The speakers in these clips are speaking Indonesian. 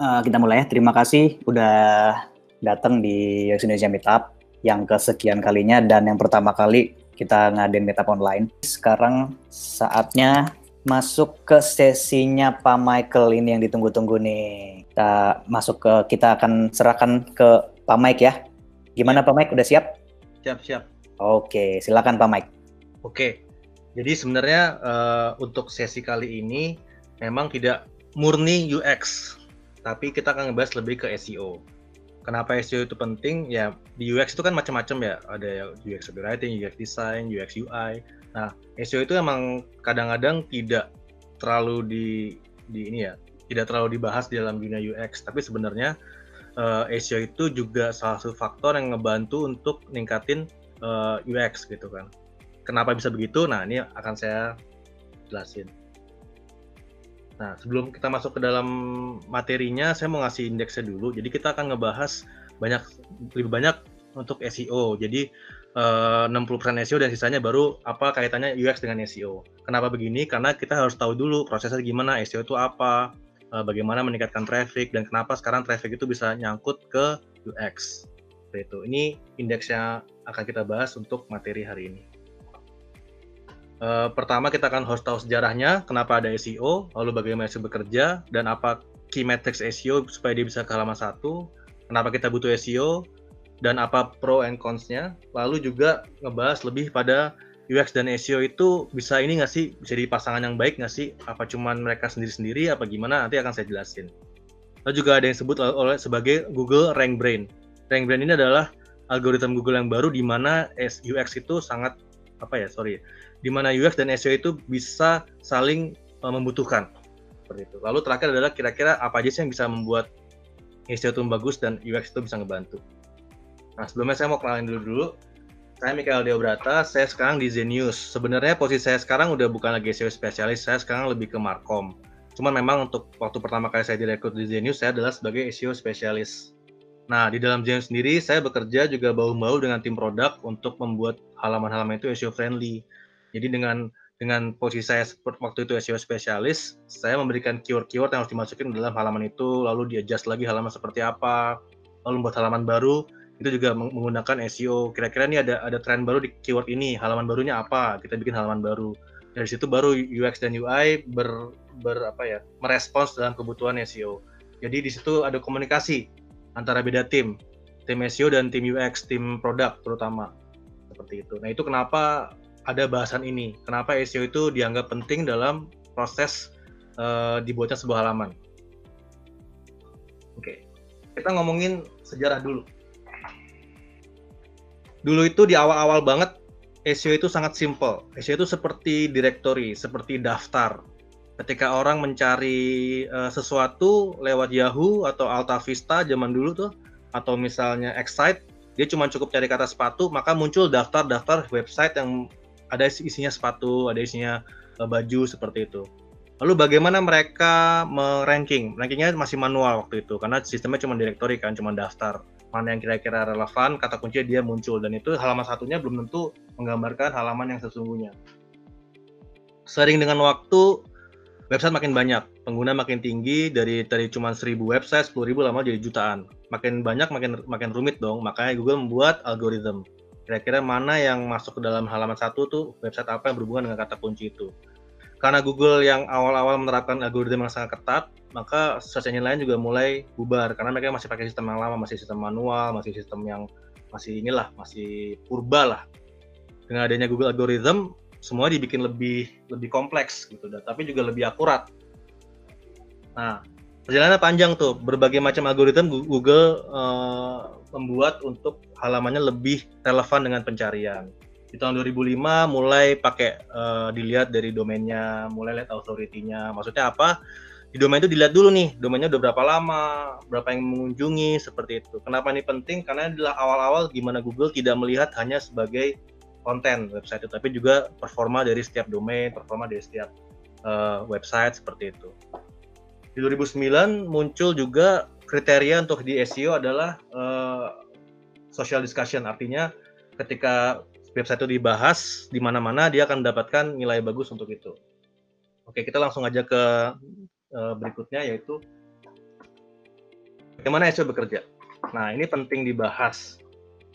uh, kita mulai ya. Terima kasih udah datang di UX Indonesia Meetup yang kesekian kalinya dan yang pertama kali kita ngadain meetup online. Sekarang saatnya masuk ke sesinya Pak Michael ini yang ditunggu-tunggu nih. Kita masuk ke kita akan serahkan ke Pak Mike ya. Gimana Pak Mike? Udah siap? Siap, siap. Oke, silakan Pak Mike. Oke. Jadi sebenarnya uh, untuk sesi kali ini memang tidak murni UX, tapi kita akan ngebahas lebih ke SEO. Kenapa SEO itu penting? Ya di UX itu kan macam-macam ya, ada UX copywriting, UX design, UX UI. Nah, SEO itu emang kadang-kadang tidak terlalu di di ini ya, tidak terlalu dibahas di dalam dunia UX, tapi sebenarnya uh, SEO itu juga salah satu faktor yang ngebantu untuk ningkatin uh, eh, UX gitu kan. Kenapa bisa begitu? Nah, ini akan saya jelasin. Nah, sebelum kita masuk ke dalam materinya, saya mau ngasih indeksnya dulu. Jadi kita akan ngebahas banyak lebih banyak untuk SEO. Jadi eh, uh, 60% SEO dan sisanya baru apa kaitannya UX dengan SEO. Kenapa begini? Karena kita harus tahu dulu prosesnya gimana, SEO itu apa, uh, bagaimana meningkatkan traffic dan kenapa sekarang traffic itu bisa nyangkut ke UX. Itu. Ini indeksnya akan kita bahas untuk materi hari ini. Uh, pertama kita akan harus tahu sejarahnya, kenapa ada SEO, lalu bagaimana SEO bekerja, dan apa key metrics SEO supaya dia bisa ke halaman satu, kenapa kita butuh SEO, dan apa pro and cons-nya, lalu juga ngebahas lebih pada UX dan SEO itu bisa ini nggak sih, bisa jadi pasangan yang baik nggak sih, apa cuman mereka sendiri-sendiri, apa gimana, nanti akan saya jelasin. Lalu juga ada yang disebut oleh sebagai Google Rank Brain. Rank Brain ini adalah algoritma Google yang baru di mana UX itu sangat apa ya sorry di mana UX dan SEO itu bisa saling uh, membutuhkan seperti itu. Lalu terakhir adalah kira-kira apa aja sih yang bisa membuat SEO itu bagus dan UX itu bisa ngebantu. Nah sebelumnya saya mau kenalin dulu dulu. Saya Mikael Deobrata, saya sekarang di Zenius. Sebenarnya posisi saya sekarang udah bukan lagi SEO spesialis, saya sekarang lebih ke Markom. Cuman memang untuk waktu pertama kali saya direkrut di Zenius, saya adalah sebagai SEO spesialis. Nah, di dalam Zenius sendiri, saya bekerja juga bau-bau dengan tim produk untuk membuat halaman-halaman itu SEO friendly. Jadi dengan dengan posisi saya waktu itu SEO spesialis, saya memberikan keyword-keyword yang harus dimasukin dalam halaman itu, lalu di adjust lagi halaman seperti apa, lalu membuat halaman baru, itu juga menggunakan SEO. Kira-kira ini ada ada tren baru di keyword ini, halaman barunya apa? Kita bikin halaman baru. Dari situ baru UX dan UI ber, ber apa ya, merespons dalam kebutuhan SEO. Jadi di situ ada komunikasi antara beda tim, tim SEO dan tim UX, tim produk terutama. Seperti itu. Nah, itu kenapa ada bahasan ini. Kenapa SEO itu dianggap penting dalam proses uh, dibuatnya sebuah halaman. Oke, kita ngomongin sejarah dulu. Dulu itu di awal-awal banget SEO itu sangat simple. SEO itu seperti directory, seperti daftar. Ketika orang mencari uh, sesuatu lewat Yahoo atau Alta Vista zaman dulu tuh, atau misalnya Excite, dia cuma cukup cari kata sepatu, maka muncul daftar-daftar website yang ada isinya sepatu, ada isinya uh, baju seperti itu. Lalu bagaimana mereka meranking? Rankingnya masih manual waktu itu karena sistemnya cuma directory kan, cuma daftar mana yang kira-kira relevan, kata kunci dia muncul dan itu halaman satunya belum tentu menggambarkan halaman yang sesungguhnya. Sering dengan waktu website makin banyak, pengguna makin tinggi dari dari cuma 1000 website, 10.000 lama jadi jutaan. Makin banyak makin makin rumit dong, makanya Google membuat algoritma kira-kira mana yang masuk ke dalam halaman satu tuh website apa yang berhubungan dengan kata kunci itu. Karena Google yang awal-awal menerapkan algoritma yang sangat ketat, maka search engine lain juga mulai bubar karena mereka masih pakai sistem yang lama, masih sistem manual, masih sistem yang masih inilah, masih purba lah. Dengan adanya Google algorithm, semua dibikin lebih lebih kompleks gitu, tapi juga lebih akurat. Nah, perjalanannya panjang tuh, berbagai macam algoritma Google uh, membuat untuk halamannya lebih relevan dengan pencarian. Di tahun 2005 mulai pakai uh, dilihat dari domainnya, mulai lihat authority-nya. Maksudnya apa? Di domain itu dilihat dulu nih, domainnya udah berapa lama, berapa yang mengunjungi, seperti itu. Kenapa ini penting? Karena adalah awal-awal gimana Google tidak melihat hanya sebagai konten website itu, tapi juga performa dari setiap domain, performa dari setiap uh, website seperti itu. Di 2009 muncul juga kriteria untuk di SEO adalah uh, social discussion artinya ketika website itu dibahas di mana-mana dia akan mendapatkan nilai bagus untuk itu. Oke, kita langsung aja ke uh, berikutnya yaitu Bagaimana SEO bekerja? Nah, ini penting dibahas.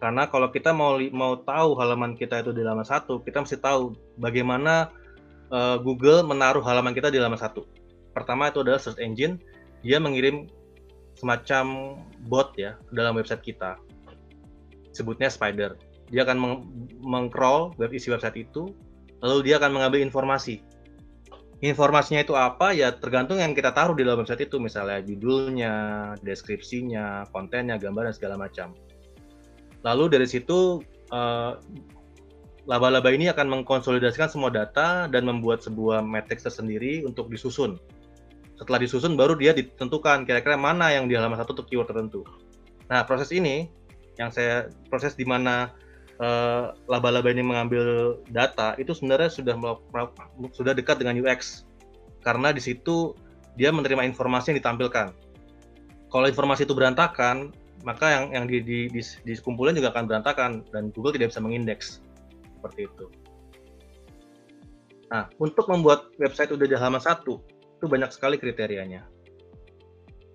Karena kalau kita mau mau tahu halaman kita itu di halaman satu, kita mesti tahu bagaimana uh, Google menaruh halaman kita di halaman satu. Pertama itu adalah search engine, dia mengirim semacam bot ya dalam website kita. Sebutnya spider. Dia akan meng mengcrawl web isi website itu, lalu dia akan mengambil informasi. Informasinya itu apa? Ya tergantung yang kita taruh di dalam website itu, misalnya judulnya, deskripsinya, kontennya, gambar dan segala macam. Lalu dari situ eh, laba-laba ini akan mengkonsolidasikan semua data dan membuat sebuah matrix tersendiri untuk disusun setelah disusun baru dia ditentukan kira-kira mana yang di halaman satu untuk keyword tertentu. Nah proses ini yang saya proses di mana uh, laba-laba ini mengambil data itu sebenarnya sudah sudah dekat dengan UX karena di situ dia menerima informasi yang ditampilkan. Kalau informasi itu berantakan, maka yang yang di, di, di, dikumpulin juga akan berantakan dan Google tidak bisa mengindeks seperti itu. Nah, untuk membuat website udah di halaman satu, itu banyak sekali kriterianya.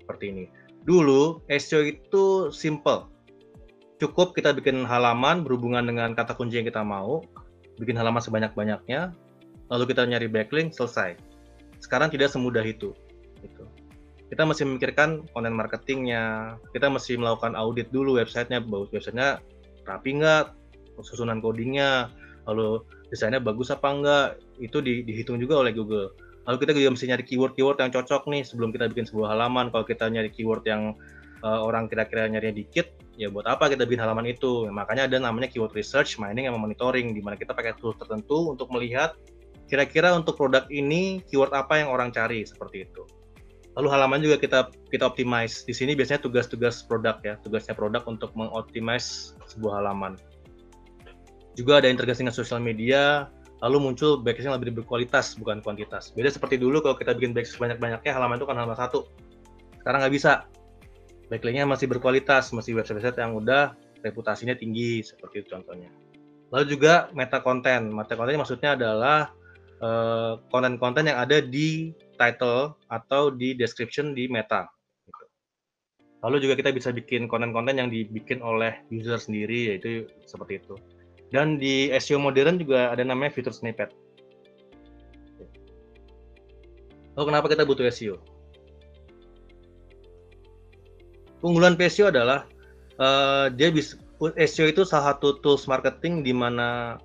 Seperti ini. Dulu SEO itu simple. Cukup kita bikin halaman berhubungan dengan kata kunci yang kita mau, bikin halaman sebanyak-banyaknya, lalu kita nyari backlink, selesai. Sekarang tidak semudah itu. Gitu. Kita masih memikirkan konten marketingnya, kita masih melakukan audit dulu websitenya, websitenya rapi nggak, susunan codingnya, lalu desainnya bagus apa enggak, itu di, dihitung juga oleh Google Lalu kita juga mesti nyari keyword-keyword yang cocok nih sebelum kita bikin sebuah halaman. Kalau kita nyari keyword yang uh, orang kira-kira nyarinya dikit, ya buat apa kita bikin halaman itu? Makanya ada namanya keyword research, mining, sama monitoring, di mana kita pakai tools tertentu untuk melihat kira-kira untuk produk ini keyword apa yang orang cari seperti itu. Lalu halaman juga kita kita optimize. Di sini biasanya tugas-tugas produk ya, tugasnya produk untuk mengoptimize sebuah halaman. Juga ada integrasi dengan sosial media, lalu muncul backlist yang lebih berkualitas bukan kuantitas. Beda seperti dulu kalau kita bikin backlist banyak-banyaknya halaman itu kan halaman satu. Sekarang nggak bisa. Backlinknya masih berkualitas, masih website-website yang udah reputasinya tinggi seperti itu contohnya. Lalu juga meta konten. Meta konten maksudnya adalah eh, konten-konten uh, yang ada di title atau di description di meta. Gitu. Lalu juga kita bisa bikin konten-konten yang dibikin oleh user sendiri, yaitu seperti itu. Dan di SEO modern juga ada namanya fitur snippet. Lalu kenapa kita butuh SEO? Keunggulan SEO adalah uh, dia bisa SEO itu salah satu tools marketing di mana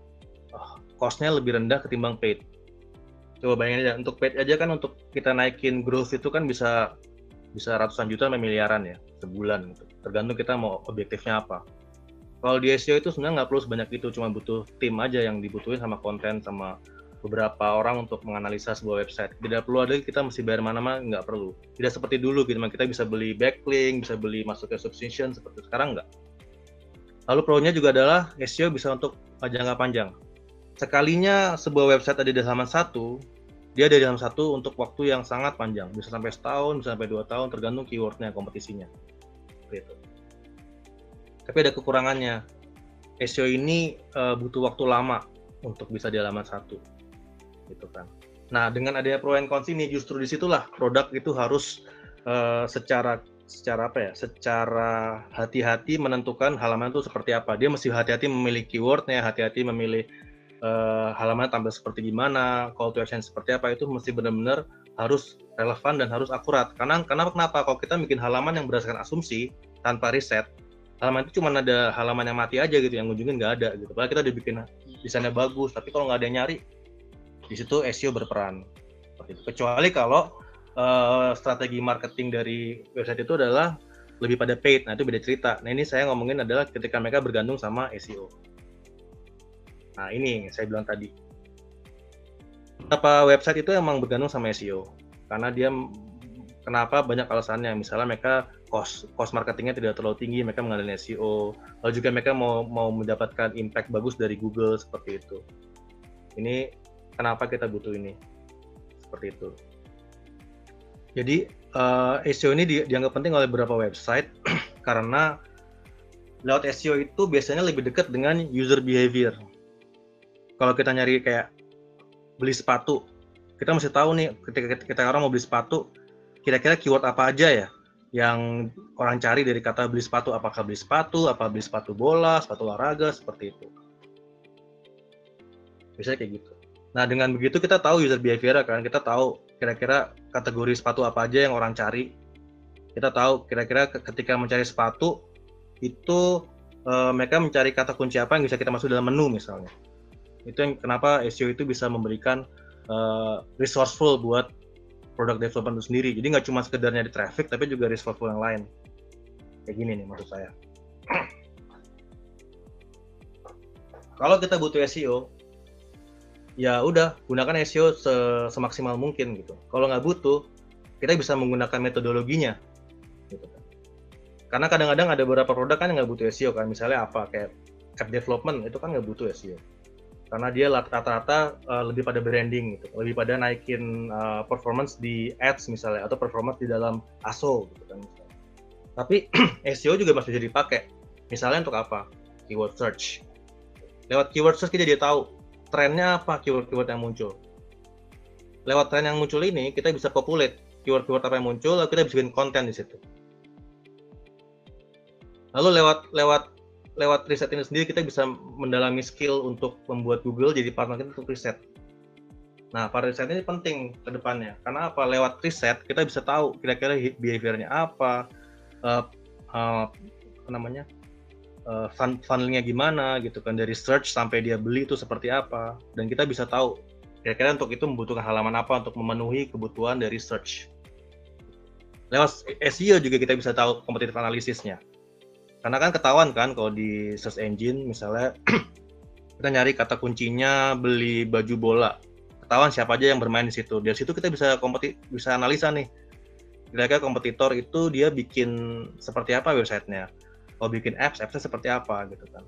uh, cost-nya lebih rendah ketimbang paid. Coba bayangin aja, untuk paid aja kan untuk kita naikin growth itu kan bisa bisa ratusan juta miliaran ya sebulan gitu. Tergantung kita mau objektifnya apa kalau di SEO itu sebenarnya nggak perlu sebanyak itu cuma butuh tim aja yang dibutuhin sama konten sama beberapa orang untuk menganalisa sebuah website. Tidak perlu ada kita mesti bayar mana-mana nggak perlu. Tidak seperti dulu gitu kita bisa beli backlink bisa beli masuk ke subscription seperti sekarang nggak. Lalu pro-nya juga adalah SEO bisa untuk jangka panjang. Sekalinya sebuah website ada di halaman satu dia ada di halaman satu untuk waktu yang sangat panjang. Bisa sampai setahun bisa sampai dua tahun tergantung keywordnya kompetisinya. Seperti itu tapi ada kekurangannya. SEO ini uh, butuh waktu lama untuk bisa di halaman satu, gitu kan. Nah, dengan adanya pro and cons ini justru di situlah produk itu harus uh, secara secara apa ya? Secara hati-hati menentukan halaman itu seperti apa. Dia mesti hati-hati memilih keywordnya, hati-hati memilih uh, halaman tampil seperti gimana, call to action seperti apa itu mesti benar-benar harus relevan dan harus akurat. Karena kenapa kenapa kalau kita bikin halaman yang berdasarkan asumsi tanpa riset, halaman itu cuma ada halaman yang mati aja gitu yang ujungnya nggak ada gitu. Padahal kita udah bikin desainnya bagus tapi kalau nggak ada yang nyari di situ SEO berperan. Kecuali kalau uh, strategi marketing dari website itu adalah lebih pada paid. Nah itu beda cerita. Nah ini saya ngomongin adalah ketika mereka bergantung sama SEO nah ini saya bilang tadi. Apa website itu emang bergantung sama SEO karena dia kenapa banyak alasannya. Misalnya mereka cost cost marketingnya tidak terlalu tinggi mereka mengandalkan SEO lalu juga mereka mau mau mendapatkan impact bagus dari Google seperti itu. Ini kenapa kita butuh ini? Seperti itu. Jadi uh, SEO ini di, dianggap penting oleh beberapa website karena lewat SEO itu biasanya lebih dekat dengan user behavior. Kalau kita nyari kayak beli sepatu kita mesti tahu nih ketika kita orang mau beli sepatu kira-kira keyword apa aja ya yang orang cari dari kata beli sepatu apakah beli sepatu, apa beli sepatu bola, sepatu olahraga seperti itu. Bisa kayak gitu. Nah dengan begitu kita tahu user behavior kan, kita tahu kira-kira kategori sepatu apa aja yang orang cari. Kita tahu kira-kira ketika mencari sepatu itu uh, mereka mencari kata kunci apa yang bisa kita masuk dalam menu misalnya. Itu yang kenapa SEO itu bisa memberikan uh, resourceful buat produk development itu sendiri. Jadi nggak cuma sekedarnya di traffic, tapi juga resourceful yang lain. Kayak gini nih maksud saya. Kalau kita butuh SEO, ya udah gunakan SEO se semaksimal mungkin gitu. Kalau nggak butuh, kita bisa menggunakan metodologinya. Gitu kan. Karena kadang-kadang ada beberapa produk kan nggak butuh SEO kan, misalnya apa kayak app development itu kan nggak butuh SEO karena dia rata-rata uh, lebih pada branding gitu, lebih pada naikin uh, performance di ads misalnya atau performance di dalam ASO gitu kan. Tapi SEO juga masih jadi pakai. Misalnya untuk apa? Keyword search. Lewat keyword search kita jadi tahu trennya apa keyword-keyword yang muncul. Lewat tren yang muncul ini kita bisa populate keyword-keyword apa yang muncul, lalu kita bisa bikin konten di situ. Lalu lewat lewat lewat riset ini sendiri kita bisa mendalami skill untuk membuat Google jadi partner kita untuk riset. Nah, para riset ini penting ke depannya. Karena apa? Lewat riset kita bisa tahu kira-kira behaviornya apa, uh, uh, apa namanya, uh, gimana gitu kan dari search sampai dia beli itu seperti apa. Dan kita bisa tahu kira-kira untuk itu membutuhkan halaman apa untuk memenuhi kebutuhan dari search. Lewat SEO juga kita bisa tahu kompetitif analisisnya karena kan ketahuan kan kalau di search engine misalnya kita nyari kata kuncinya beli baju bola. Ketahuan siapa aja yang bermain di situ. Dari situ kita bisa kompeti bisa analisa nih. Kira-kira kompetitor itu dia bikin seperti apa websitenya? Kalau bikin apps appsnya seperti apa gitu kan.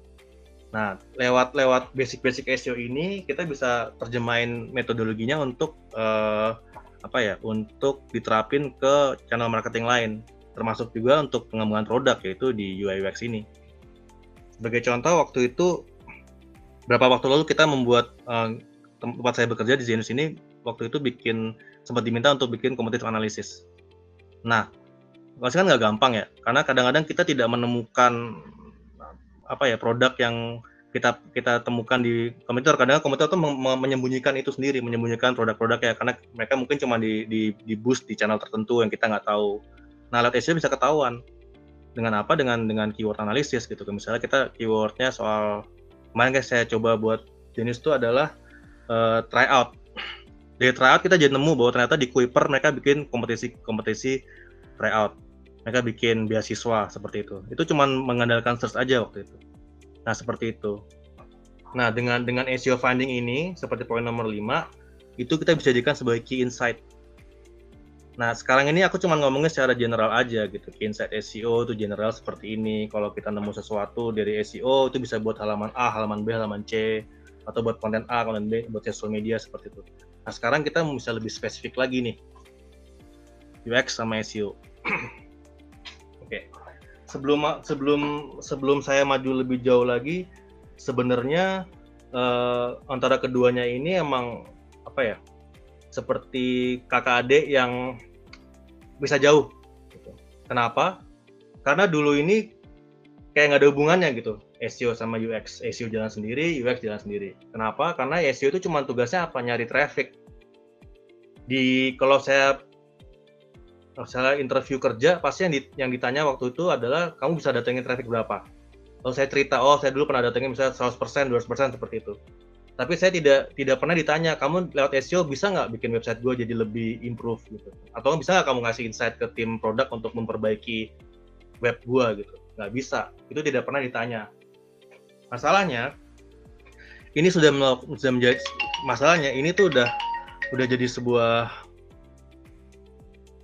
Nah lewat lewat basic-basic SEO ini kita bisa terjemahin metodologinya untuk uh, apa ya untuk diterapin ke channel marketing lain termasuk juga untuk pengembangan produk yaitu di UI UX ini. Sebagai contoh waktu itu berapa waktu lalu kita membuat uh, tempat saya bekerja di Zenus ini waktu itu bikin sempat diminta untuk bikin kompetitif analisis. Nah, pasti kan nggak gampang ya, karena kadang-kadang kita tidak menemukan apa ya produk yang kita kita temukan di komputer kadang komputer tuh menyembunyikan itu sendiri menyembunyikan produk-produk ya karena mereka mungkin cuma di, di di boost di channel tertentu yang kita nggak tahu Nah, alat SEO bisa ketahuan dengan apa? Dengan dengan keyword analisis gitu. Misalnya kita keywordnya soal kemarin guys saya coba buat jenis itu adalah uh, tryout. Dari tryout kita jadi nemu bahwa ternyata di Kuiper mereka bikin kompetisi kompetisi tryout. Mereka bikin beasiswa seperti itu. Itu cuma mengandalkan search aja waktu itu. Nah, seperti itu. Nah, dengan dengan SEO finding ini seperti poin nomor 5 itu kita bisa jadikan sebagai key insight Nah, sekarang ini aku cuma ngomongnya secara general aja gitu. Insight SEO itu general seperti ini. Kalau kita nemu sesuatu dari SEO itu bisa buat halaman A, halaman B, halaman C, atau buat konten A, konten B, buat social media seperti itu. Nah, sekarang kita bisa lebih spesifik lagi nih. UX sama SEO. Oke. Sebelum sebelum sebelum saya maju lebih jauh lagi, sebenarnya uh, antara keduanya ini emang apa ya? Seperti kakak adik yang bisa jauh. Gitu. Kenapa? Karena dulu ini kayak nggak ada hubungannya gitu. SEO sama UX, SEO jalan sendiri, UX jalan sendiri. Kenapa? Karena SEO itu cuma tugasnya apa? Nyari traffic. Di kalau saya saya interview kerja, pasti yang, di, yang ditanya waktu itu adalah kamu bisa datengin traffic berapa? Kalau saya cerita, oh saya dulu pernah datengin misalnya 100%, 200% seperti itu tapi saya tidak tidak pernah ditanya kamu lewat SEO bisa nggak bikin website gue jadi lebih improve? Gitu. Atau bisa nggak kamu ngasih insight ke tim produk untuk memperbaiki web gue gitu? Nggak bisa. Itu tidak pernah ditanya. Masalahnya ini sudah sudah menjadi masalahnya ini tuh udah udah jadi sebuah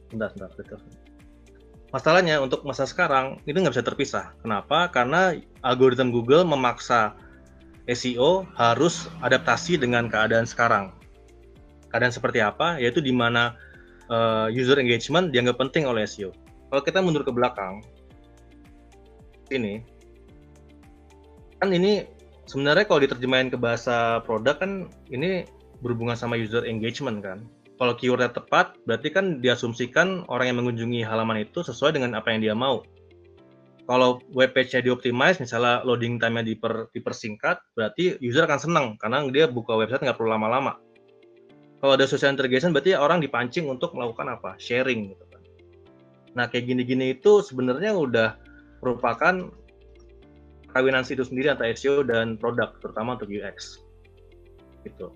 bentar bentar betul masalahnya untuk masa sekarang itu nggak bisa terpisah. Kenapa? Karena algoritma Google memaksa SEO harus adaptasi dengan keadaan sekarang. Keadaan seperti apa? Yaitu di mana uh, user engagement dianggap penting oleh SEO. Kalau kita mundur ke belakang, ini kan ini sebenarnya kalau diterjemahin ke bahasa produk kan ini berhubungan sama user engagement kan. kalau keywordnya tepat, berarti kan diasumsikan orang yang mengunjungi halaman itu sesuai dengan apa yang dia mau. Kalau web page-nya dioptimize, misalnya loading time-nya diper, dipersingkat, berarti user akan senang karena dia buka website nggak perlu lama-lama. Kalau ada social integration, berarti orang dipancing untuk melakukan apa? Sharing gitu kan. Nah, kayak gini-gini itu sebenarnya udah merupakan kawinan itu sendiri antara SEO dan produk, terutama untuk UX. Gitu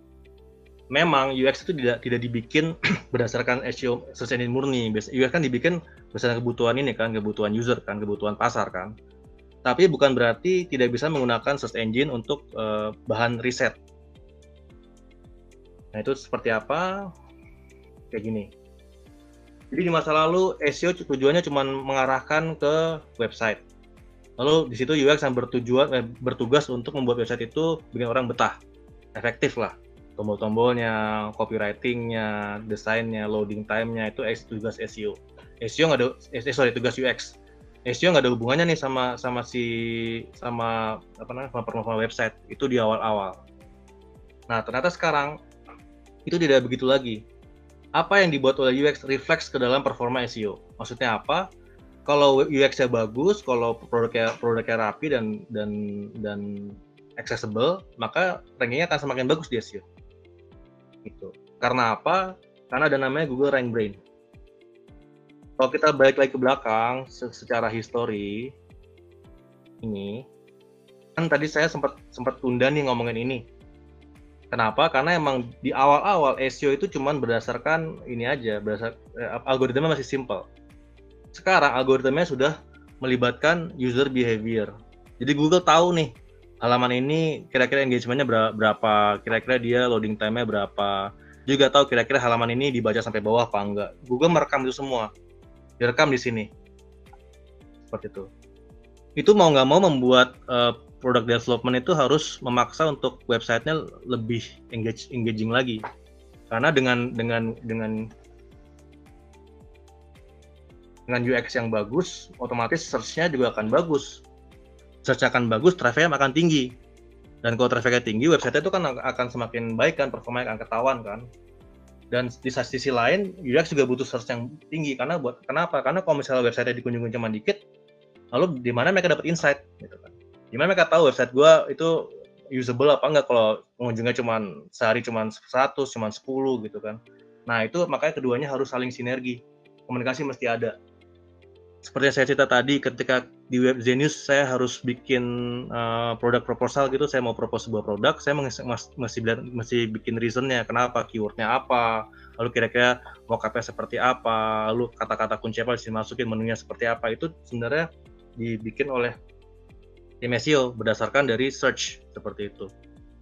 memang UX itu tidak tidak dibikin berdasarkan SEO engine murni. UX kan dibikin berdasarkan kebutuhan ini kan, kebutuhan user kan, kebutuhan pasar kan. Tapi bukan berarti tidak bisa menggunakan search engine untuk uh, bahan riset. Nah itu seperti apa? Kayak gini. Jadi di masa lalu SEO tujuannya cuma mengarahkan ke website. Lalu di situ UX yang bertujuan eh, bertugas untuk membuat website itu bikin orang betah, efektif lah tombol-tombolnya, copywritingnya, desainnya, loading time-nya itu tugas SEO. SEO nggak ada, eh, sorry tugas UX. SEO nggak ada hubungannya nih sama sama si sama apa namanya sama performa website itu di awal-awal. Nah ternyata sekarang itu tidak begitu lagi. Apa yang dibuat oleh UX refleks ke dalam performa SEO. Maksudnya apa? Kalau UX-nya bagus, kalau produknya produknya rapi dan dan dan accessible, maka rankingnya akan semakin bagus di SEO gitu. Karena apa? Karena ada namanya Google Rank Brain. Kalau kita balik lagi ke belakang secara histori ini kan tadi saya sempat sempat tunda nih ngomongin ini. Kenapa? Karena emang di awal-awal SEO itu cuma berdasarkan ini aja, berdasar eh, algoritma masih simple. Sekarang algoritmanya sudah melibatkan user behavior. Jadi Google tahu nih halaman ini kira-kira engagementnya berapa, kira-kira dia loading time-nya berapa, juga tahu kira-kira halaman ini dibaca sampai bawah apa enggak. Google merekam itu semua, direkam di sini, seperti itu. Itu mau nggak mau membuat uh, product development itu harus memaksa untuk websitenya lebih engage, engaging lagi, karena dengan dengan dengan dengan UX yang bagus, otomatis search-nya juga akan bagus search akan bagus, trafficnya akan tinggi. Dan kalau trafficnya tinggi, website itu kan akan semakin baik kan, performanya akan ketahuan kan. Dan di sisi lain, UX juga butuh search yang tinggi karena buat kenapa? Karena kalau misalnya website dikunjungi cuma dikit, lalu di mana mereka dapat insight gitu kan. Di mereka tahu website gua itu usable apa enggak kalau pengunjungnya cuma sehari cuma 100, cuma 10 gitu kan. Nah, itu makanya keduanya harus saling sinergi. Komunikasi mesti ada seperti yang saya cerita tadi ketika di web Zenius saya harus bikin uh, produk proposal gitu saya mau propose sebuah produk saya masih masih masih bikin reasonnya kenapa keywordnya apa lalu kira-kira mockupnya seperti apa lalu kata-kata kunci apa harus dimasukin menunya seperti apa itu sebenarnya dibikin oleh tim SEO berdasarkan dari search seperti itu.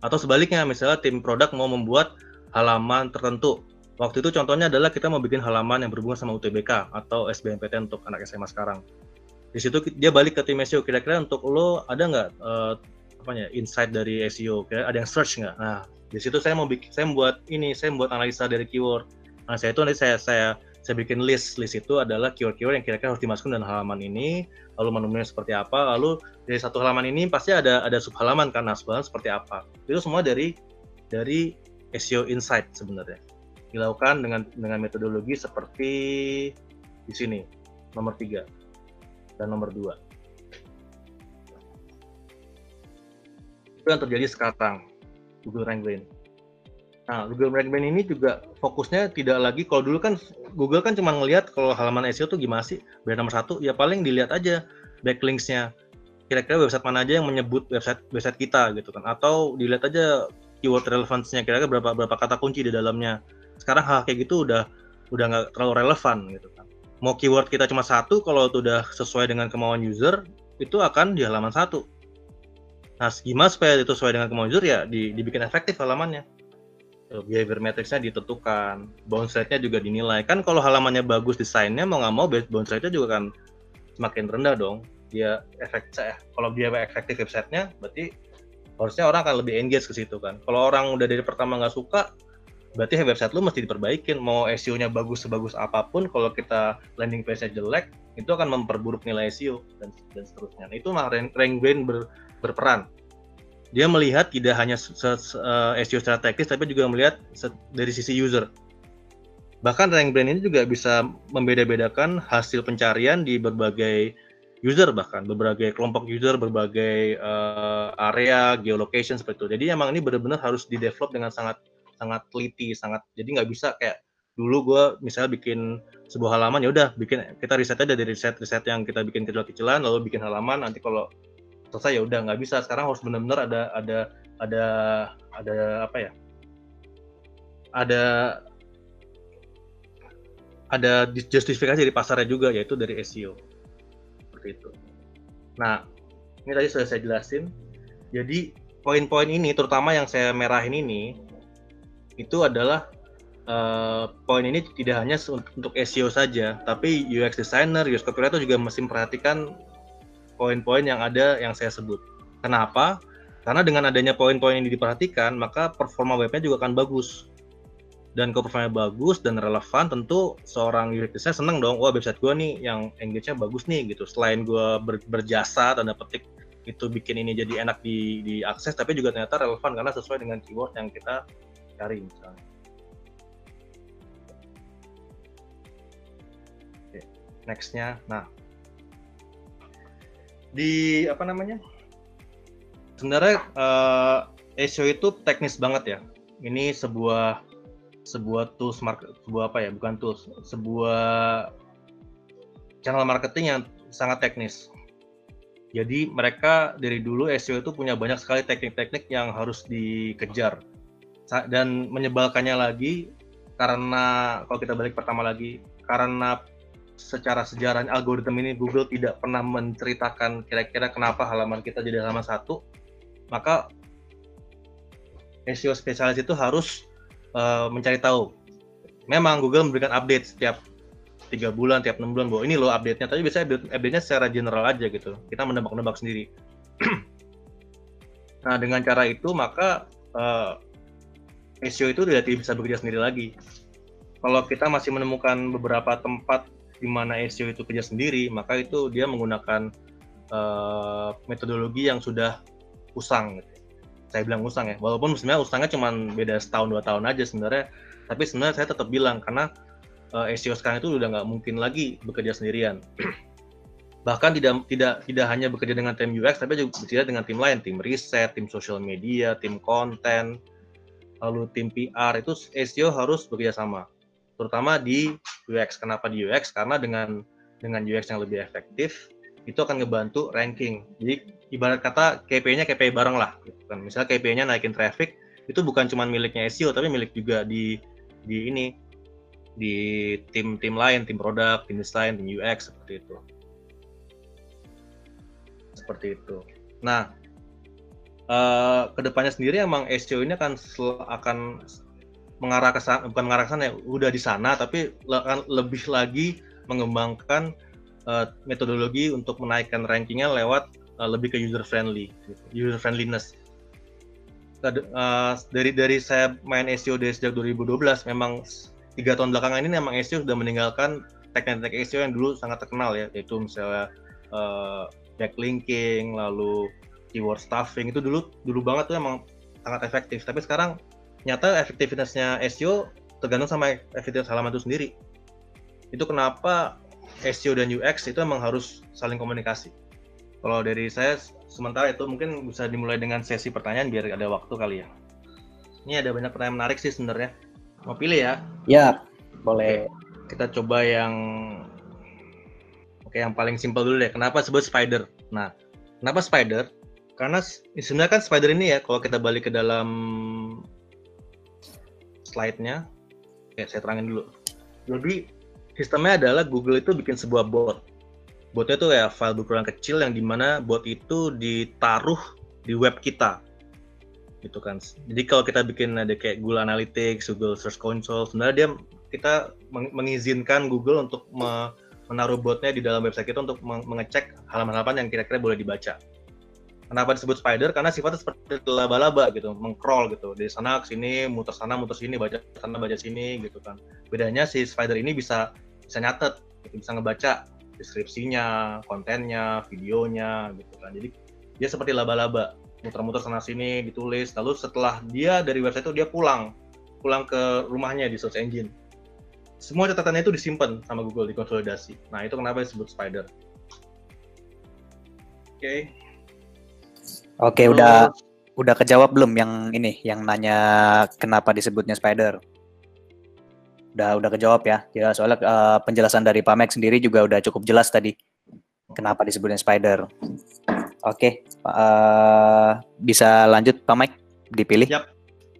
Atau sebaliknya misalnya tim produk mau membuat halaman tertentu Waktu itu contohnya adalah kita mau bikin halaman yang berhubungan sama UTBK atau SBMPTN untuk anak SMA sekarang. Di situ dia balik ke tim SEO kira-kira untuk lo ada nggak uh, ya insight dari SEO, kira ada yang search nggak? Nah di situ saya mau bikin, saya membuat ini, saya membuat analisa dari keyword. Nah saya itu nanti saya saya saya bikin list. List itu adalah keyword-keyword yang kira-kira harus dimasukkan dalam halaman ini. Lalu menunya seperti apa? Lalu dari satu halaman ini pasti ada ada sub halaman kan nah seperti apa? Itu semua dari dari SEO insight sebenarnya dilakukan dengan dengan metodologi seperti di sini nomor tiga dan nomor dua. Itu yang terjadi sekarang Google Rank Brain. Nah, Google Rank Brain ini juga fokusnya tidak lagi kalau dulu kan Google kan cuma ngelihat kalau halaman SEO tuh gimana sih brand nomor satu ya paling dilihat aja backlinksnya kira-kira website mana aja yang menyebut website website kita gitu kan atau dilihat aja keyword relevansinya kira-kira berapa berapa kata kunci di dalamnya sekarang hal kayak gitu udah udah nggak terlalu relevan gitu kan. Mau keyword kita cuma satu kalau itu udah sesuai dengan kemauan user itu akan di halaman satu. Nah gimana supaya itu sesuai dengan kemauan user? Ya di, dibikin efektif halamannya. Behavior matrixnya ditentukan bounce rate-nya juga dinilai. Kan kalau halamannya bagus desainnya mau nggak mau bounce rate-nya juga kan semakin rendah dong. Dia efek eh, kalau dia efektif websitenya berarti harusnya orang akan lebih engage ke situ kan. Kalau orang udah dari pertama nggak suka berarti website lu mesti diperbaikin. Mau SEO-nya bagus sebagus apa pun kalau kita landing page-nya jelek itu akan memperburuk nilai SEO dan dan seterusnya. Nah, itu mah rank brain ber, berperan. Dia melihat tidak hanya SEO secara teknis tapi juga melihat dari sisi user. Bahkan rank brand ini juga bisa membeda-bedakan hasil pencarian di berbagai user bahkan berbagai kelompok user, berbagai uh, area, geolocation seperti itu. Jadi emang ini benar-benar harus di develop dengan sangat sangat teliti, sangat jadi nggak bisa kayak dulu gue misalnya bikin sebuah halaman ya udah bikin kita riset aja dari riset riset yang kita bikin kecil-kecilan lalu bikin halaman nanti kalau selesai ya udah nggak bisa sekarang harus benar-benar ada ada ada ada apa ya ada ada justifikasi dari pasarnya juga yaitu dari SEO seperti itu. Nah, ini tadi sudah saya jelasin. Jadi poin-poin ini, terutama yang saya merahin ini, itu adalah uh, poin ini tidak hanya untuk SEO saja, tapi UX designer, UX copywriter juga mesti memperhatikan poin-poin yang ada yang saya sebut. Kenapa? Karena dengan adanya poin-poin ini diperhatikan, maka performa webnya juga akan bagus dan kalau performanya bagus dan relevan tentu seorang UX designer seneng dong wah website gue nih yang engage-nya bagus nih gitu selain gue ber, berjasa tanda petik itu bikin ini jadi enak di diakses tapi juga ternyata relevan karena sesuai dengan keyword yang kita cari misalnya. Oke, nextnya. Nah di apa namanya? Sebenarnya uh, SEO itu teknis banget ya. Ini sebuah sebuah tools market sebuah apa ya? Bukan tools sebuah channel marketing yang sangat teknis. Jadi mereka dari dulu SEO itu punya banyak sekali teknik-teknik yang harus dikejar dan menyebalkannya lagi karena kalau kita balik pertama lagi karena secara sejarah algoritma ini Google tidak pernah menceritakan kira-kira kenapa halaman kita jadi halaman satu maka SEO spesialis itu harus uh, mencari tahu. Memang Google memberikan update setiap tiga bulan, tiap enam bulan bahwa ini loh update-nya. Tapi biasanya update-nya secara general aja gitu. Kita menebak-nebak sendiri. nah dengan cara itu maka uh, SEO itu tidak bisa bekerja sendiri lagi. Kalau kita masih menemukan beberapa tempat di mana SEO itu kerja sendiri, maka itu dia menggunakan uh, metodologi yang sudah usang. Gitu saya bilang usang ya walaupun sebenarnya usangnya cuma beda setahun dua tahun aja sebenarnya tapi sebenarnya saya tetap bilang karena uh, SEO sekarang itu udah nggak mungkin lagi bekerja sendirian bahkan tidak tidak tidak hanya bekerja dengan tim UX tapi juga bekerja dengan tim lain tim riset tim sosial media tim konten lalu tim PR itu SEO harus bekerja sama terutama di UX kenapa di UX karena dengan dengan UX yang lebih efektif itu akan ngebantu ranking. Jadi ibarat kata KPI-nya KPI bareng lah. Gitu kan. Misalnya KPI-nya naikin traffic, itu bukan cuma miliknya SEO, tapi milik juga di di ini di tim-tim lain, tim produk, tim desain, tim UX seperti itu. Seperti itu. Nah, uh, ke depannya sendiri emang SEO ini akan akan mengarah ke sana, bukan mengarah ke sana ya, udah di sana, tapi akan lebih lagi mengembangkan uh, metodologi untuk menaikkan rankingnya lewat uh, lebih ke user friendly, user friendliness. Uh, dari dari saya main SEO dari sejak 2012, memang tiga tahun belakangan ini memang SEO sudah meninggalkan teknik-teknik SEO yang dulu sangat terkenal ya, yaitu misalnya uh, backlinking, lalu keyword stuffing itu dulu dulu banget tuh emang sangat efektif. Tapi sekarang nyata efektivitasnya SEO tergantung sama efektivitas halaman itu sendiri. Itu kenapa SEO dan UX itu emang harus saling komunikasi. Kalau dari saya sementara itu mungkin bisa dimulai dengan sesi pertanyaan biar ada waktu kali ya. Ini ada banyak pertanyaan menarik sih sebenarnya. Mau pilih ya? Ya, boleh. Oke, kita coba yang Oke, yang paling simpel dulu deh. Kenapa sebut spider? Nah, kenapa spider? Karena sebenarnya kan spider ini ya, kalau kita balik ke dalam slide-nya, oke saya terangin dulu. Jadi sistemnya adalah Google itu bikin sebuah bot. Botnya itu kayak file berukuran kecil yang di mana bot itu ditaruh di web kita, gitu kan. Jadi kalau kita bikin ada kayak Google Analytics, Google Search Console, sebenarnya dia kita mengizinkan Google untuk menaruh botnya di dalam website kita untuk mengecek halaman-halaman yang kira-kira boleh dibaca. Kenapa disebut spider? Karena sifatnya seperti laba-laba gitu, mengcrawl gitu. Dari sana ke sini, muter sana, muter sini, baca sana, baca sini gitu kan. Bedanya si spider ini bisa bisa nyatet, gitu, bisa ngebaca deskripsinya, kontennya, videonya gitu kan. Jadi dia seperti laba-laba, muter-muter sana sini, ditulis. Lalu setelah dia dari website itu dia pulang, pulang ke rumahnya di search engine. semua catatannya itu disimpan sama Google dikonsolidasi. Nah itu kenapa disebut Spider. Oke. Okay. Oke, okay, udah udah kejawab belum yang ini yang nanya kenapa disebutnya Spider? Udah udah kejawab ya. Ya soalnya uh, penjelasan dari Pak Max sendiri juga udah cukup jelas tadi kenapa disebutnya Spider. Oke, okay. uh, bisa lanjut Pak Mike dipilih. Yap.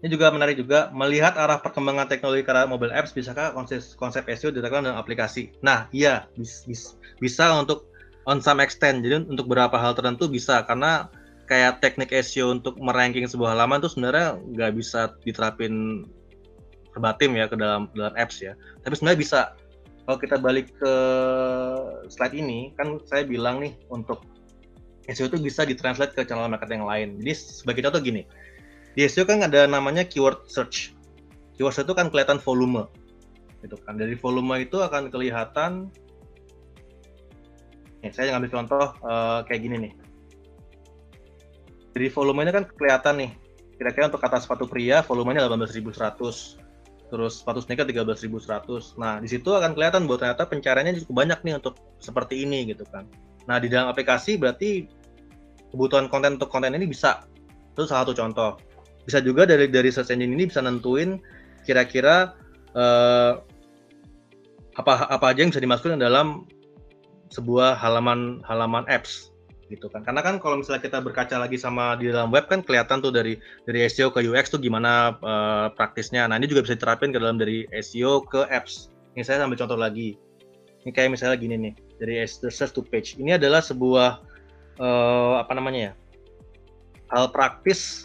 Ini juga menarik juga melihat arah perkembangan teknologi karena mobile apps bisakah konsep konsep SEO diterapkan dalam aplikasi. Nah, iya bis, bis, bisa untuk on some extent. Jadi untuk beberapa hal tertentu bisa karena kayak teknik SEO untuk meranking sebuah halaman itu sebenarnya nggak bisa diterapin verbatim ya ke dalam dalam apps ya. Tapi sebenarnya bisa. Kalau kita balik ke slide ini, kan saya bilang nih untuk SEO itu bisa ditranslate ke channel marketing yang lain. Jadi sebagai contoh gini, di SEO kan ada namanya keyword search. Keyword search itu kan kelihatan volume. Gitu kan. Dari volume itu akan kelihatan nih, saya ngambil contoh uh, kayak gini nih. Jadi volumenya kan kelihatan nih. Kira-kira untuk kata sepatu pria volumenya 18.100. Terus sepatu sneaker 13.100. Nah, di situ akan kelihatan bahwa ternyata pencariannya cukup banyak nih untuk seperti ini gitu kan. Nah, di dalam aplikasi berarti kebutuhan konten untuk konten ini bisa. Itu salah satu contoh bisa juga dari dari search engine ini bisa nentuin kira-kira uh, apa apa aja yang bisa dimasukkan dalam sebuah halaman halaman apps gitu kan. Karena kan kalau misalnya kita berkaca lagi sama di dalam web kan kelihatan tuh dari dari SEO ke UX tuh gimana uh, praktisnya. Nah ini juga bisa diterapin ke dalam dari SEO ke apps. Ini saya ambil contoh lagi. Ini kayak misalnya gini nih dari search to page. Ini adalah sebuah uh, apa namanya ya hal praktis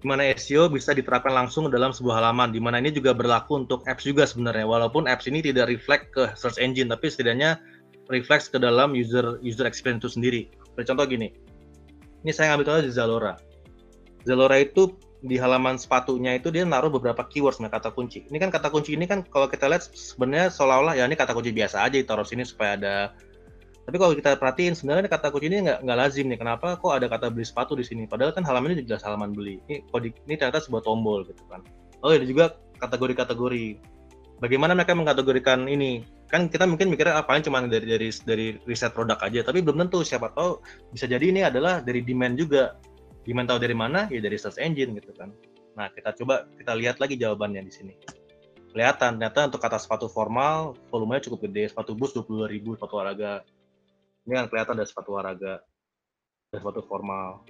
di mana SEO bisa diterapkan langsung dalam sebuah halaman, di mana ini juga berlaku untuk apps juga sebenarnya. Walaupun apps ini tidak reflect ke search engine, tapi setidaknya refleks ke dalam user user experience itu sendiri. Seperti contoh gini, ini saya ngambil contoh di Zalora. Zalora itu di halaman sepatunya itu dia naruh beberapa keywords kata kunci. Ini kan kata kunci ini kan kalau kita lihat sebenarnya seolah-olah ya ini kata kunci biasa aja ditaruh sini supaya ada tapi kalau kita perhatiin sebenarnya kata kunci ini nggak nggak lazim nih. Kenapa kok ada kata beli sepatu di sini? Padahal kan halaman ini jelas halaman beli. Ini kode ini ternyata sebuah tombol gitu kan. Oh ada juga kategori-kategori. Bagaimana mereka mengkategorikan ini? Kan kita mungkin mikirnya ah, cuma dari dari dari riset produk aja, tapi belum tentu. Siapa tahu bisa jadi ini adalah dari demand juga. Demand tahu dari mana? Ya dari search engine gitu kan. Nah kita coba kita lihat lagi jawabannya di sini kelihatan ternyata untuk kata sepatu formal volumenya cukup gede sepatu bus 22.000 sepatu olahraga ini kan kelihatan ada sepatu olahraga ada sepatu formal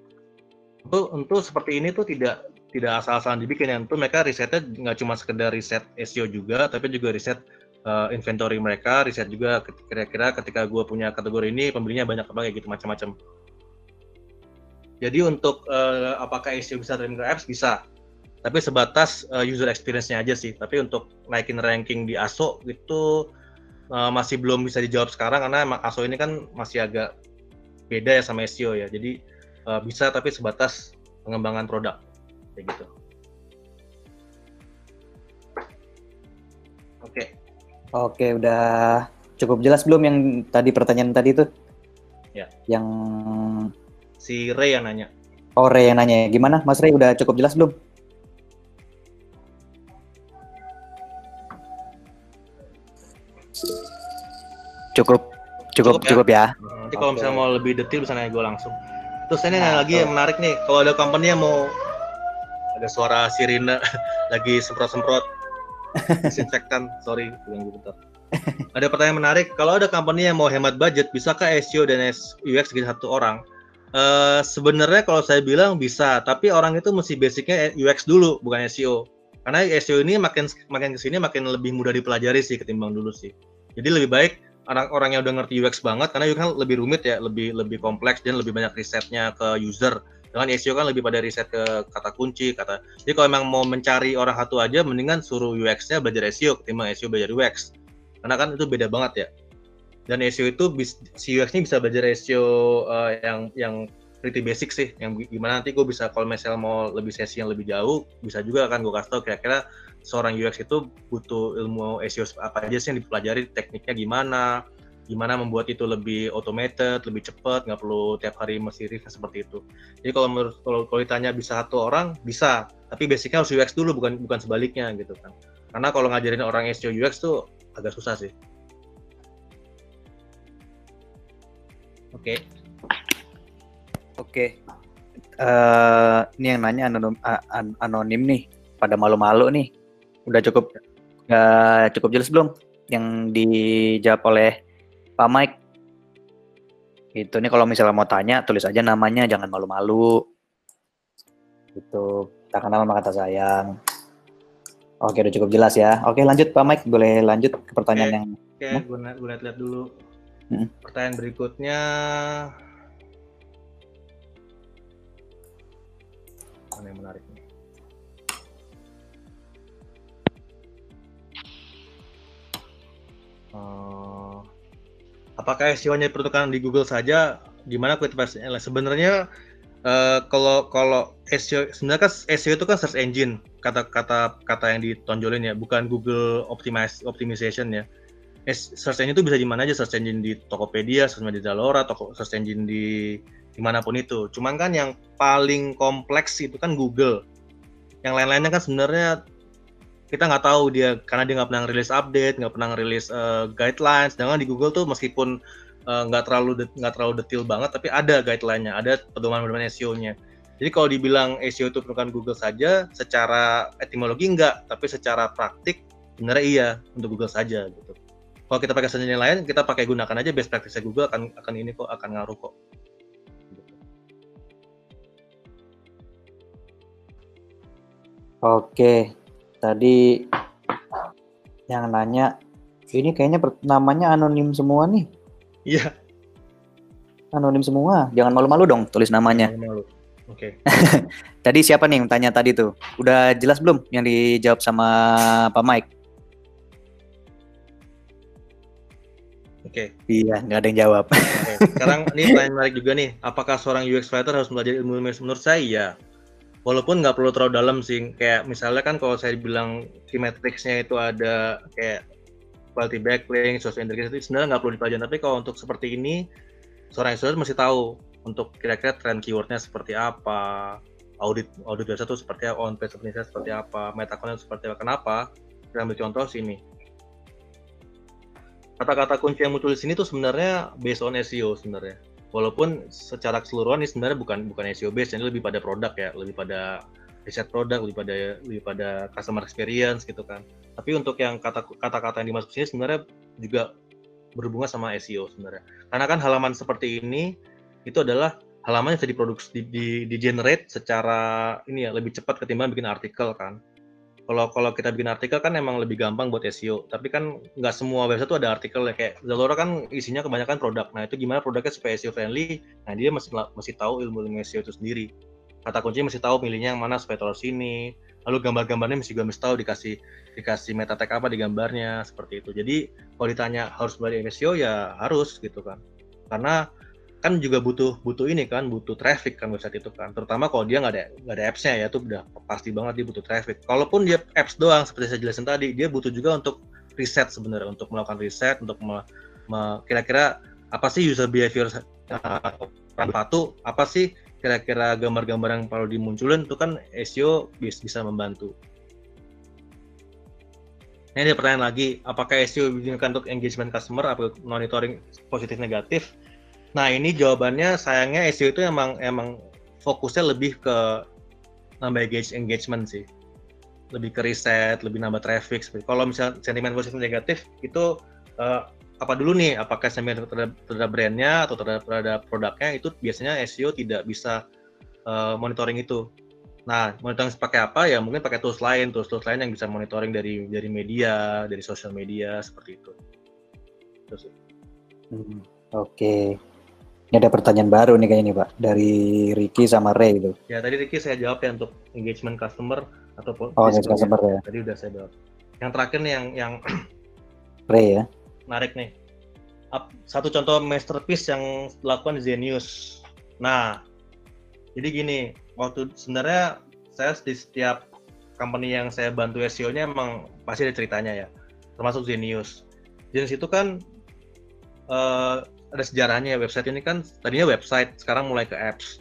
untuk untuk seperti ini tuh tidak tidak asal-asalan dibikin ya tentu mereka risetnya nggak cuma sekedar riset SEO juga tapi juga riset uh, inventory mereka riset juga kira-kira ketika gue punya kategori ini pembelinya banyak apa kayak gitu macam-macam. Jadi untuk uh, apakah SEO bisa ke apps? Bisa. Tapi sebatas uh, user experience-nya aja sih. Tapi untuk naikin ranking di ASO itu uh, masih belum bisa dijawab sekarang karena emang ASO ini kan masih agak beda ya sama SEO ya. Jadi uh, bisa tapi sebatas pengembangan produk. Kayak gitu. Oke, udah cukup jelas belum yang tadi pertanyaan tadi tuh? Ya. Yang si Ray yang nanya. Oh, Ray yang nanya. Gimana, Mas Ray? Udah cukup jelas belum? Cukup cukup cukup ya. Cukup ya. Nanti kalau misalnya mau lebih detail bisa nanya gue langsung. Terus ini nah, lagi yang menarik nih, kalau ada company yang mau ada suara sirine lagi semprot-semprot disinfektan, sorry, ganggu bentar. ada pertanyaan menarik, kalau ada company yang mau hemat budget, bisakah SEO dan UX jadi satu orang? Uh, sebenarnya kalau saya bilang bisa, tapi orang itu mesti basicnya UX dulu, bukan SEO. Karena SEO ini makin makin ke sini makin lebih mudah dipelajari sih ketimbang dulu sih. Jadi lebih baik orang-orang yang udah ngerti UX banget karena UX kan lebih rumit ya, lebih lebih kompleks dan lebih banyak risetnya ke user. Dengan SEO kan lebih pada riset ke kata kunci, kata. Jadi kalau emang mau mencari orang satu aja, mendingan suruh UX-nya belajar SEO ketimbang SEO belajar UX. Karena kan itu beda banget ya. Dan SEO itu si UX-nya bisa belajar SEO uh, eh, yang yang pretty basic sih. Yang gimana nanti gue bisa kalau misalnya mau lebih sesi yang lebih jauh, bisa juga kan gue kasih tau kira-kira seorang UX itu butuh ilmu SEO apa aja sih yang dipelajari tekniknya gimana gimana membuat itu lebih automated lebih cepat nggak perlu tiap hari mesti review seperti itu jadi kalau menurut kalau, kalau ditanya bisa satu orang bisa tapi basicnya harus UX dulu bukan bukan sebaliknya gitu kan Karena kalau ngajarin orang SEO UX tuh agak susah sih. Oke. Okay. Oke. Okay. Uh, ini yang nanya anonim, uh, anonim nih, pada malu-malu nih. Udah cukup uh, cukup jelas belum yang dijawab oleh Pak Mike? Itu nih kalau misalnya mau tanya tulis aja namanya, jangan malu-malu. Itu tak kenal maka kata sayang. Oke, udah cukup jelas ya. Oke, lanjut Pak Mike, boleh lanjut ke pertanyaan Oke. yang Oke, Hmm? gue gue lihat-lihat dulu. Hmm. Pertanyaan berikutnya. Mana yang menarik nih? Eh, apakah SEO-nya diperuntukkan di Google saja? Gimana kualitasnya? Sebenarnya eh, kalau kalau SEO sebenarnya kan SEO itu kan search engine kata-kata kata yang ditonjolin ya, bukan Google optimize optimization ya. Search engine itu bisa di mana aja, search engine di Tokopedia, search engine di Zalora, toko search engine di di mana pun itu. Cuman kan yang paling kompleks itu kan Google. Yang lain-lainnya kan sebenarnya kita nggak tahu dia karena dia nggak pernah rilis update, nggak pernah rilis uh, guidelines. Sedangkan di Google tuh meskipun uh, nggak terlalu nggak terlalu detail banget, tapi ada guideline-nya, ada pedoman-pedoman SEO-nya. Jadi kalau dibilang SEO itu bukan Google saja, secara etimologi enggak, tapi secara praktik sebenarnya iya untuk Google saja gitu. Kalau kita pakai engine lain, kita pakai gunakan aja best practice Google akan akan ini kok akan ngaruh kok. Oke, tadi yang nanya ini kayaknya namanya anonim semua nih, Iya, anonim semua. Jangan malu-malu dong tulis namanya. malu. Oke. Tadi siapa nih yang tanya tadi tuh? Udah jelas belum yang dijawab sama Pak Mike? Oke. Iya, nggak ada yang jawab. Oke. Sekarang ini pertanyaan menarik juga nih. Apakah seorang UX writer harus belajar ilmu ilmu menurut saya? Iya. Walaupun nggak perlu terlalu dalam sih. Kayak misalnya kan kalau saya bilang key metrics-nya itu ada kayak quality backlink, social intelligence itu sebenarnya nggak perlu dipelajari. Tapi kalau untuk seperti ini, seorang user mesti tahu untuk kira-kira trend keywordnya seperti apa, audit audit biasa itu seperti apa, on page optimization seperti apa, meta content seperti apa. Kenapa? Kita ambil contoh sini. Kata-kata kunci yang muncul di sini tuh sebenarnya based on SEO sebenarnya. Walaupun secara keseluruhan ini sebenarnya bukan bukan SEO based, ini lebih pada produk ya, lebih pada riset produk, lebih pada lebih pada customer experience gitu kan. Tapi untuk yang kata kata-kata yang dimasuk sini sebenarnya juga berhubungan sama SEO sebenarnya. Karena kan halaman seperti ini itu adalah halaman yang bisa diproduksi di, di, di generate secara ini ya lebih cepat ketimbang bikin artikel kan. Kalau kalau kita bikin artikel kan emang lebih gampang buat SEO, tapi kan nggak semua website tuh ada artikel ya kayak Zalora kan isinya kebanyakan produk. Nah itu gimana produknya supaya SEO friendly? Nah dia masih masih tahu ilmu ilmu SEO itu sendiri. Kata kuncinya masih tahu milihnya yang mana supaya taruh sini. Lalu gambar-gambarnya mesti juga mesti tahu dikasih dikasih meta tag apa di gambarnya seperti itu. Jadi kalau ditanya harus belajar SEO ya harus gitu kan. Karena kan juga butuh butuh ini kan butuh traffic kan website itu kan. Terutama kalau dia nggak ada nggak ada apps-nya ya itu udah pasti banget dia butuh traffic. Kalaupun dia apps doang seperti saya jelasin tadi dia butuh juga untuk riset sebenarnya untuk melakukan riset untuk me, me, kira-kira apa sih user behavior uh, orang patuh apa sih kira-kira gambar-gambar yang perlu dimunculin itu kan SEO bisa membantu. Ini ada pertanyaan lagi, apakah SEO digunakan untuk engagement customer atau monitoring positif negatif? Nah ini jawabannya sayangnya SEO itu emang emang fokusnya lebih ke nambah engagement sih, lebih ke riset, lebih nambah traffic. Kalau misalnya sentimen positif negatif itu uh, apa dulu nih? Apakah sentimen terhadap, terhadap brandnya atau terhadap, terhadap produknya itu biasanya SEO tidak bisa uh, monitoring itu. Nah, monitoring pakai apa ya? Mungkin pakai tools lain, tools-tools lain yang bisa monitoring dari dari media, dari sosial media seperti itu. Terus. Hmm, Oke. Ini ada pertanyaan baru nih kayaknya nih Pak dari Ricky sama Ray itu. Ya tadi Ricky saya jawab ya untuk engagement customer atau Oh engagement customer ya. Tadi udah saya jawab. Yang terakhir nih yang yang Ray ya. Menarik nih. Satu contoh masterpiece yang dilakukan di Zenius. Nah, jadi gini, waktu sebenarnya saya di setiap company yang saya bantu SEO-nya emang pasti ada ceritanya ya, termasuk Zenius. Zenius itu kan uh, ada sejarahnya website ini kan tadinya website sekarang mulai ke apps.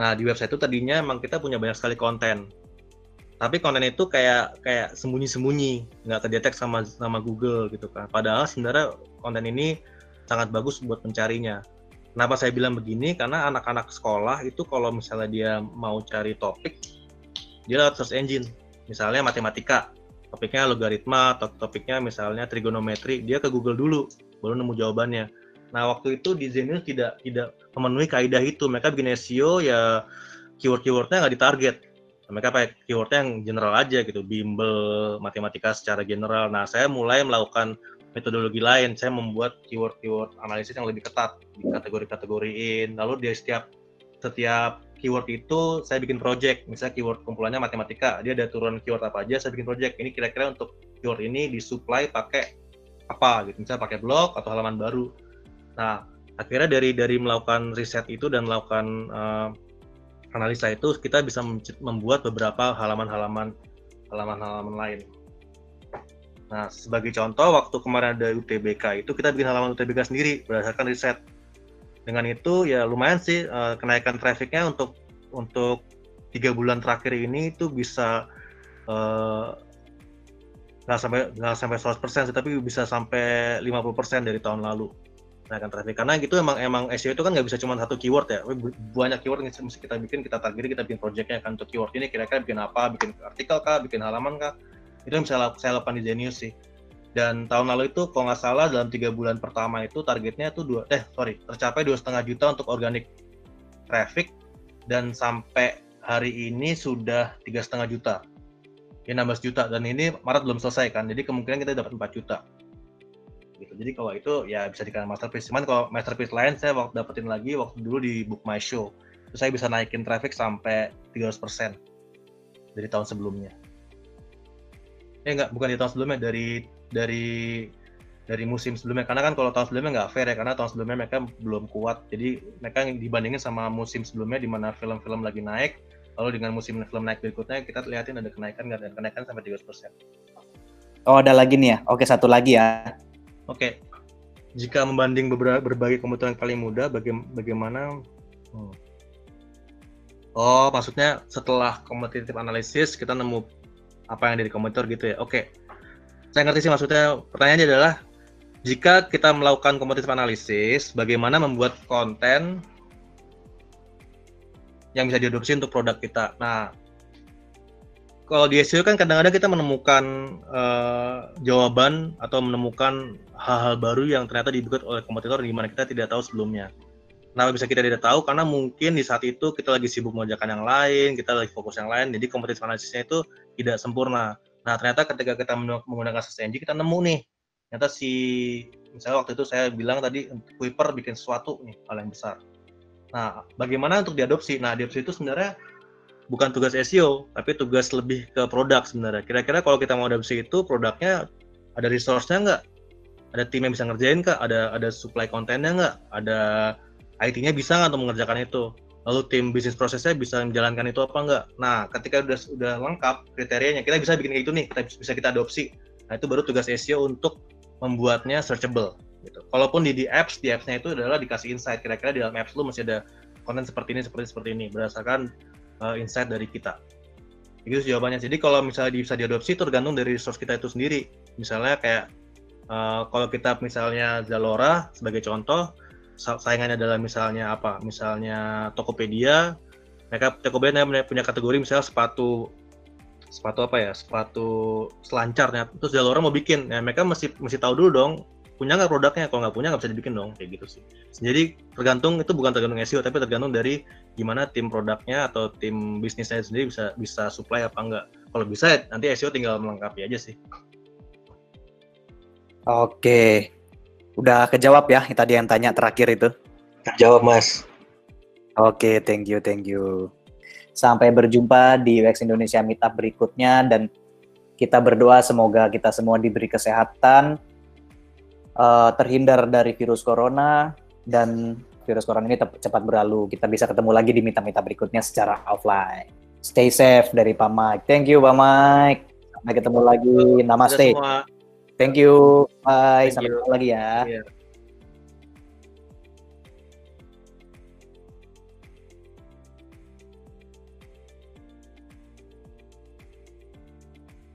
Nah di website itu tadinya emang kita punya banyak sekali konten. Tapi konten itu kayak kayak sembunyi-sembunyi nggak terdetek sama sama Google gitu kan. Padahal sebenarnya konten ini sangat bagus buat pencarinya. Kenapa saya bilang begini? Karena anak-anak sekolah itu kalau misalnya dia mau cari topik dia lewat search engine. Misalnya matematika topiknya logaritma atau topiknya misalnya trigonometri dia ke Google dulu baru nemu jawabannya nah waktu itu di Zenius tidak tidak memenuhi kaidah itu. Mereka bikin SEO ya keyword-keywordnya nggak ditarget. Mereka pakai keywordnya yang general aja gitu bimbel matematika secara general. Nah saya mulai melakukan metodologi lain. Saya membuat keyword-keyword analisis yang lebih ketat di kategori-kategoriin lalu di setiap setiap keyword itu saya bikin project. Misalnya keyword kumpulannya matematika dia ada turun keyword apa aja saya bikin project. Ini kira-kira untuk keyword ini disuplai pakai apa gitu. Misalnya pakai blog atau halaman baru nah akhirnya dari dari melakukan riset itu dan melakukan uh, analisa itu kita bisa membuat beberapa halaman-halaman halaman-halaman lain. Nah, sebagai contoh, waktu kemarin ada UTBK itu kita bikin halaman UTBK sendiri berdasarkan riset. Dengan itu ya lumayan sih uh, kenaikan trafficnya untuk untuk tiga bulan terakhir ini itu bisa uh, nggak sampai nggak sampai 100% sih, tapi bisa sampai 50% dari tahun lalu naikkan traffic. Karena gitu emang emang SEO itu kan nggak bisa cuma satu keyword ya. Banyak keyword yang mesti kita bikin kita target kita bikin projectnya kan untuk keyword ini kira-kira bikin apa bikin artikel kah bikin halaman kah. Itu yang bisa saya lakukan di Genius sih. Dan tahun lalu itu kalau nggak salah dalam tiga bulan pertama itu targetnya tuh dua eh sorry tercapai dua setengah juta untuk organic traffic. Dan sampai hari ini sudah tiga setengah juta. Ya 16 juta. Dan ini Maret belum selesai kan. Jadi kemungkinan kita dapat 4 juta gitu. Jadi kalau itu ya bisa dikatakan masterpiece. Cuman kalau masterpiece lain saya waktu dapetin lagi waktu dulu di Book My Show. Itu saya bisa naikin traffic sampai 300% dari tahun sebelumnya. Eh enggak, bukan di tahun sebelumnya dari dari dari musim sebelumnya karena kan kalau tahun sebelumnya nggak fair ya karena tahun sebelumnya mereka belum kuat jadi mereka dibandingin sama musim sebelumnya di mana film-film lagi naik lalu dengan musim film naik berikutnya kita lihatin ada kenaikan nggak ada kenaikan sampai 300%. Oh ada lagi nih ya oke satu lagi ya Oke, jika membanding beberapa berbagai komputer yang paling mudah, baga bagaimana? Hmm. Oh, maksudnya setelah competitive analysis kita nemu apa yang ada di komputer gitu ya? Oke, saya ngerti sih maksudnya. Pertanyaannya adalah jika kita melakukan competitive analysis, bagaimana membuat konten yang bisa diadopsi untuk produk kita? Nah, kalau di SEO kan kadang-kadang kita menemukan uh, jawaban atau menemukan hal-hal baru yang ternyata dibuat oleh kompetitor di mana kita tidak tahu sebelumnya. Kenapa bisa kita tidak tahu? Karena mungkin di saat itu kita lagi sibuk mengerjakan yang lain, kita lagi fokus yang lain, jadi kompetitif analisisnya itu tidak sempurna. Nah, ternyata ketika kita menggunakan search engine, kita nemu nih, ternyata si, misalnya waktu itu saya bilang tadi, Kuiper bikin sesuatu nih, hal yang besar. Nah, bagaimana untuk diadopsi? Nah, diadopsi itu sebenarnya bukan tugas SEO, tapi tugas lebih ke produk sebenarnya. Kira-kira kalau kita mau adopsi itu produknya ada resource-nya nggak? Ada tim yang bisa ngerjain nggak? Ada ada supply kontennya nggak? Ada IT-nya bisa nggak untuk mengerjakan itu? Lalu tim bisnis prosesnya bisa menjalankan itu apa nggak? Nah, ketika udah udah lengkap kriterianya, kita bisa bikin kayak itu nih, kita bisa kita adopsi. Nah, itu baru tugas SEO untuk membuatnya searchable. Gitu. Kalaupun di, di apps, di apps-nya itu adalah dikasih insight. Kira-kira di dalam apps lu masih ada konten seperti ini, seperti seperti ini, berdasarkan uh, insight dari kita. Itu jawabannya. Jadi kalau misalnya bisa diadopsi tergantung dari resource kita itu sendiri. Misalnya kayak uh, kalau kita misalnya Zalora sebagai contoh, saingannya adalah misalnya apa? Misalnya Tokopedia, mereka Tokopedia punya kategori misalnya sepatu sepatu apa ya? Sepatu selancarnya. Terus Zalora mau bikin, ya mereka mesti mesti tahu dulu dong punya nggak produknya? Kalau nggak punya nggak bisa dibikin dong kayak gitu sih. Jadi tergantung itu bukan tergantung SEO tapi tergantung dari gimana tim produknya atau tim bisnisnya sendiri bisa bisa supply apa enggak kalau bisa nanti SEO tinggal melengkapi aja sih. Oke. Udah kejawab ya tadi yang tanya terakhir itu? Jawab mas. Oke thank you thank you. Sampai berjumpa di UX Indonesia Meetup berikutnya dan kita berdoa semoga kita semua diberi kesehatan uh, terhindar dari virus corona dan virus corona ini cepat berlalu. Kita bisa ketemu lagi di mita-mita berikutnya secara offline. Stay safe dari Pak Mike. Thank you Pak Mike. Sampai ketemu lagi. Namaste. Thank you. Bye. Thank Sampai ketemu lagi ya. Yeah.